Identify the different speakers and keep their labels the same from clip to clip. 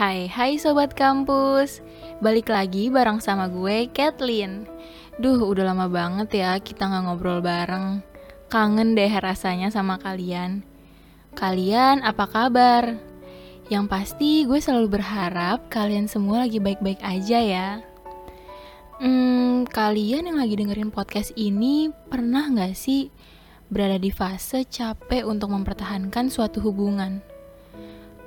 Speaker 1: Hai, hai sobat kampus. Balik lagi bareng sama gue, Kathleen. Duh, udah lama banget ya kita nggak ngobrol bareng. Kangen deh rasanya sama kalian. Kalian apa kabar? Yang pasti gue selalu berharap kalian semua lagi baik-baik aja ya. Hmm, kalian yang lagi dengerin podcast ini pernah nggak sih berada di fase capek untuk mempertahankan suatu hubungan?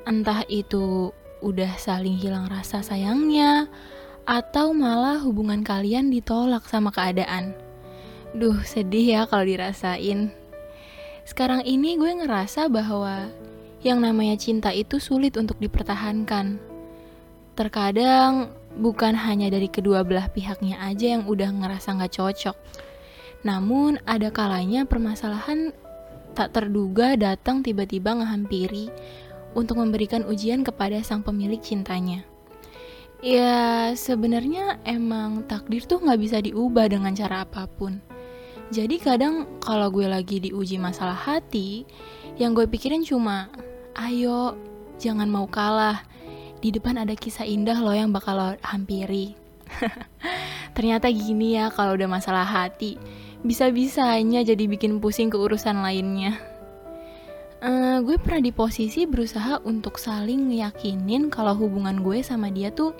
Speaker 1: Entah itu udah saling hilang rasa sayangnya, atau malah hubungan kalian ditolak sama keadaan. Duh, sedih ya kalau dirasain. Sekarang ini gue ngerasa bahwa yang namanya cinta itu sulit untuk dipertahankan. Terkadang bukan hanya dari kedua belah pihaknya aja yang udah ngerasa nggak cocok. Namun ada kalanya permasalahan tak terduga datang tiba-tiba ngehampiri untuk memberikan ujian kepada sang pemilik cintanya. Ya, sebenarnya emang takdir tuh nggak bisa diubah dengan cara apa pun. Jadi kadang kalau gue lagi diuji masalah hati, yang gue pikirin cuma, ayo jangan mau kalah. Di depan ada kisah indah loh yang bakal lo hampiri. Ternyata gini ya kalau udah masalah hati, bisa-bisanya jadi bikin pusing ke urusan lainnya uh, gue pernah di posisi berusaha untuk saling ngeyakinin kalau hubungan gue sama dia tuh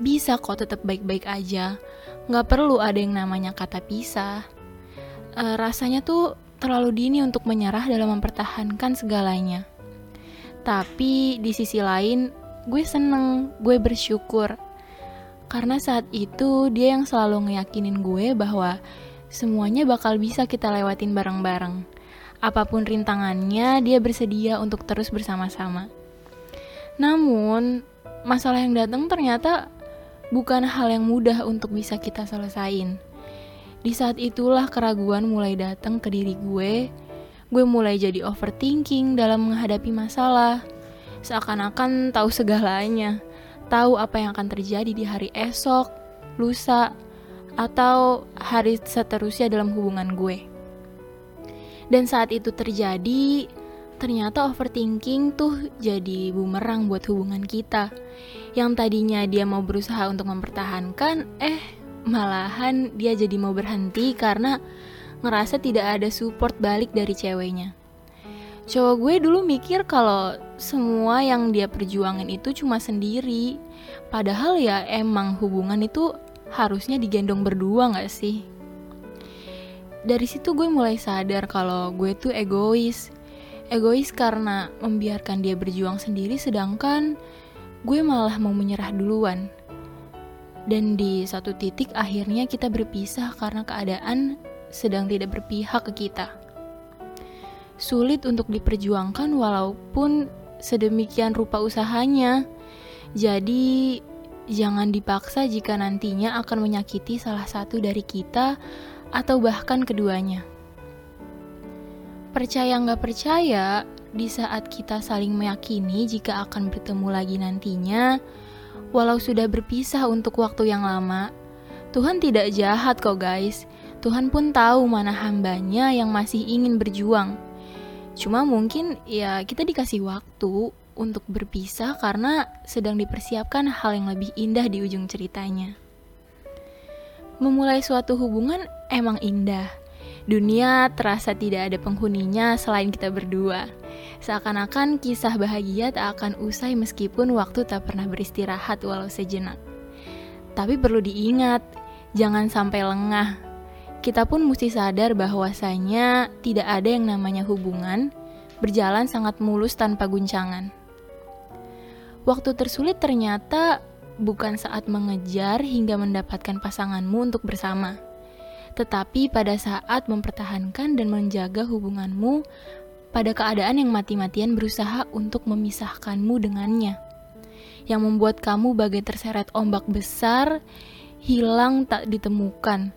Speaker 1: bisa kok tetap baik-baik aja. Nggak perlu ada yang namanya kata pisah. Uh, rasanya tuh terlalu dini untuk menyerah dalam mempertahankan segalanya. Tapi di sisi lain, gue seneng, gue bersyukur. Karena saat itu dia yang selalu ngeyakinin gue bahwa semuanya bakal bisa kita lewatin bareng-bareng Apa pun rintangannya, dia bersedia untuk terus bersama-sama. Namun, masalah yang datang ternyata bukan hal yang mudah untuk bisa kita selesain. Di saat itulah keraguan mulai datang ke diri gue. Gue mulai jadi overthinking dalam menghadapi masalah. Seakan-akan tahu segalanya, tahu apa yang akan terjadi di hari esok, lusa, atau hari seterusnya dalam hubungan gue. Dan saat itu terjadi, ternyata overthinking tuh jadi bumerang buat hubungan kita. Yang tadinya dia mau berusaha untuk mempertahankan, eh malahan dia jadi mau berhenti karena ngerasa tidak ada support balik dari ceweknya. Cowok gue dulu mikir kalau semua yang dia perjuangin itu cuma sendiri. Padahal ya emang hubungan itu harusnya digendong berdua gak sih? Dari situ gue mulai sadar kalau gue tuh egois. Egois karena membiarkan dia berjuang sendiri sedangkan gue malah mau menyerah duluan. Dan di satu titik akhirnya kita berpisah karena keadaan sedang tidak berpihak ke kita. Sulit untuk diperjuangkan walaupun sedemikian rupa usahanya. Jadi jangan dipaksa jika nantinya akan menyakiti salah satu dari kita atau bahkan keduanya. Percaya nggak percaya, di saat kita saling meyakini jika akan bertemu lagi nantinya, walau sudah berpisah untuk waktu yang lama, Tuhan tidak jahat kok guys. Tuhan pun tahu mana hambanya yang masih ingin berjuang. Cuma mungkin ya kita dikasih waktu untuk berpisah karena sedang dipersiapkan hal yang lebih indah di ujung ceritanya. Memulai suatu hubungan emang indah. Dunia terasa tidak ada penghuninya selain kita berdua. Seakan-akan kisah bahagia tak akan usai meskipun waktu tak pernah beristirahat walau sejenak. Tapi perlu diingat, jangan sampai lengah. Kita pun mesti sadar bahwasanya tidak ada yang namanya hubungan berjalan sangat mulus tanpa guncangan. Waktu tersulit ternyata bukan saat mengejar hingga mendapatkan pasanganmu untuk bersama, tetapi pada saat mempertahankan dan menjaga hubunganmu pada keadaan yang mati-matian berusaha untuk memisahkanmu dengannya, yang membuat kamu bagai terseret ombak besar, hilang tak ditemukan.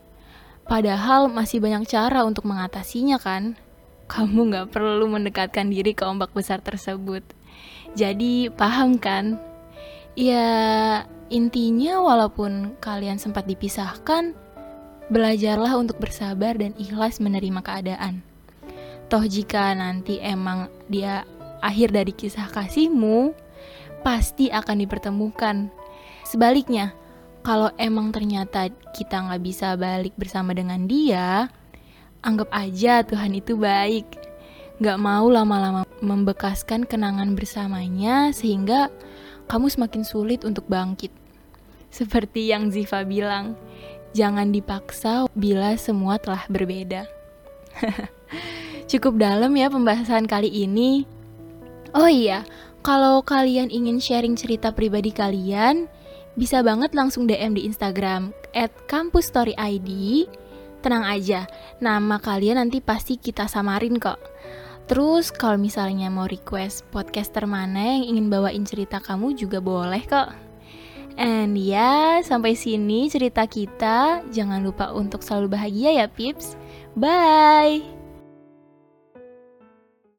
Speaker 1: Padahal masih banyak cara untuk mengatasinya kan? Kamu gak perlu mendekatkan diri ke ombak besar tersebut. Jadi paham kan? Ya, intinya walaupun kalian sempat dipisahkan, belajarlah untuk bersabar dan ikhlas menerima keadaan. Toh jika nanti emang dia akhir dari kisah kasihmu, pasti akan dipertemukan. Sebaliknya, kalau emang ternyata kita nggak bisa balik bersama dengan dia, anggap aja Tuhan itu baik. Gak mau lama-lama membekaskan kenangan bersamanya sehingga kamu semakin sulit untuk bangkit. Seperti yang Ziva bilang, jangan dipaksa bila semua telah berbeda. Cukup dalam ya pembahasan kali ini. Oh iya, kalau kalian ingin sharing cerita pribadi kalian, bisa banget langsung DM di Instagram kampusstoryid. Tenang aja, nama kalian nanti pasti kita samarin kok. Terus kalau misalnya mau request podcaster mana yang ingin bawain cerita kamu juga boleh kok. And ya, sampai sini cerita kita. Jangan lupa untuk selalu bahagia ya, Pips. Bye!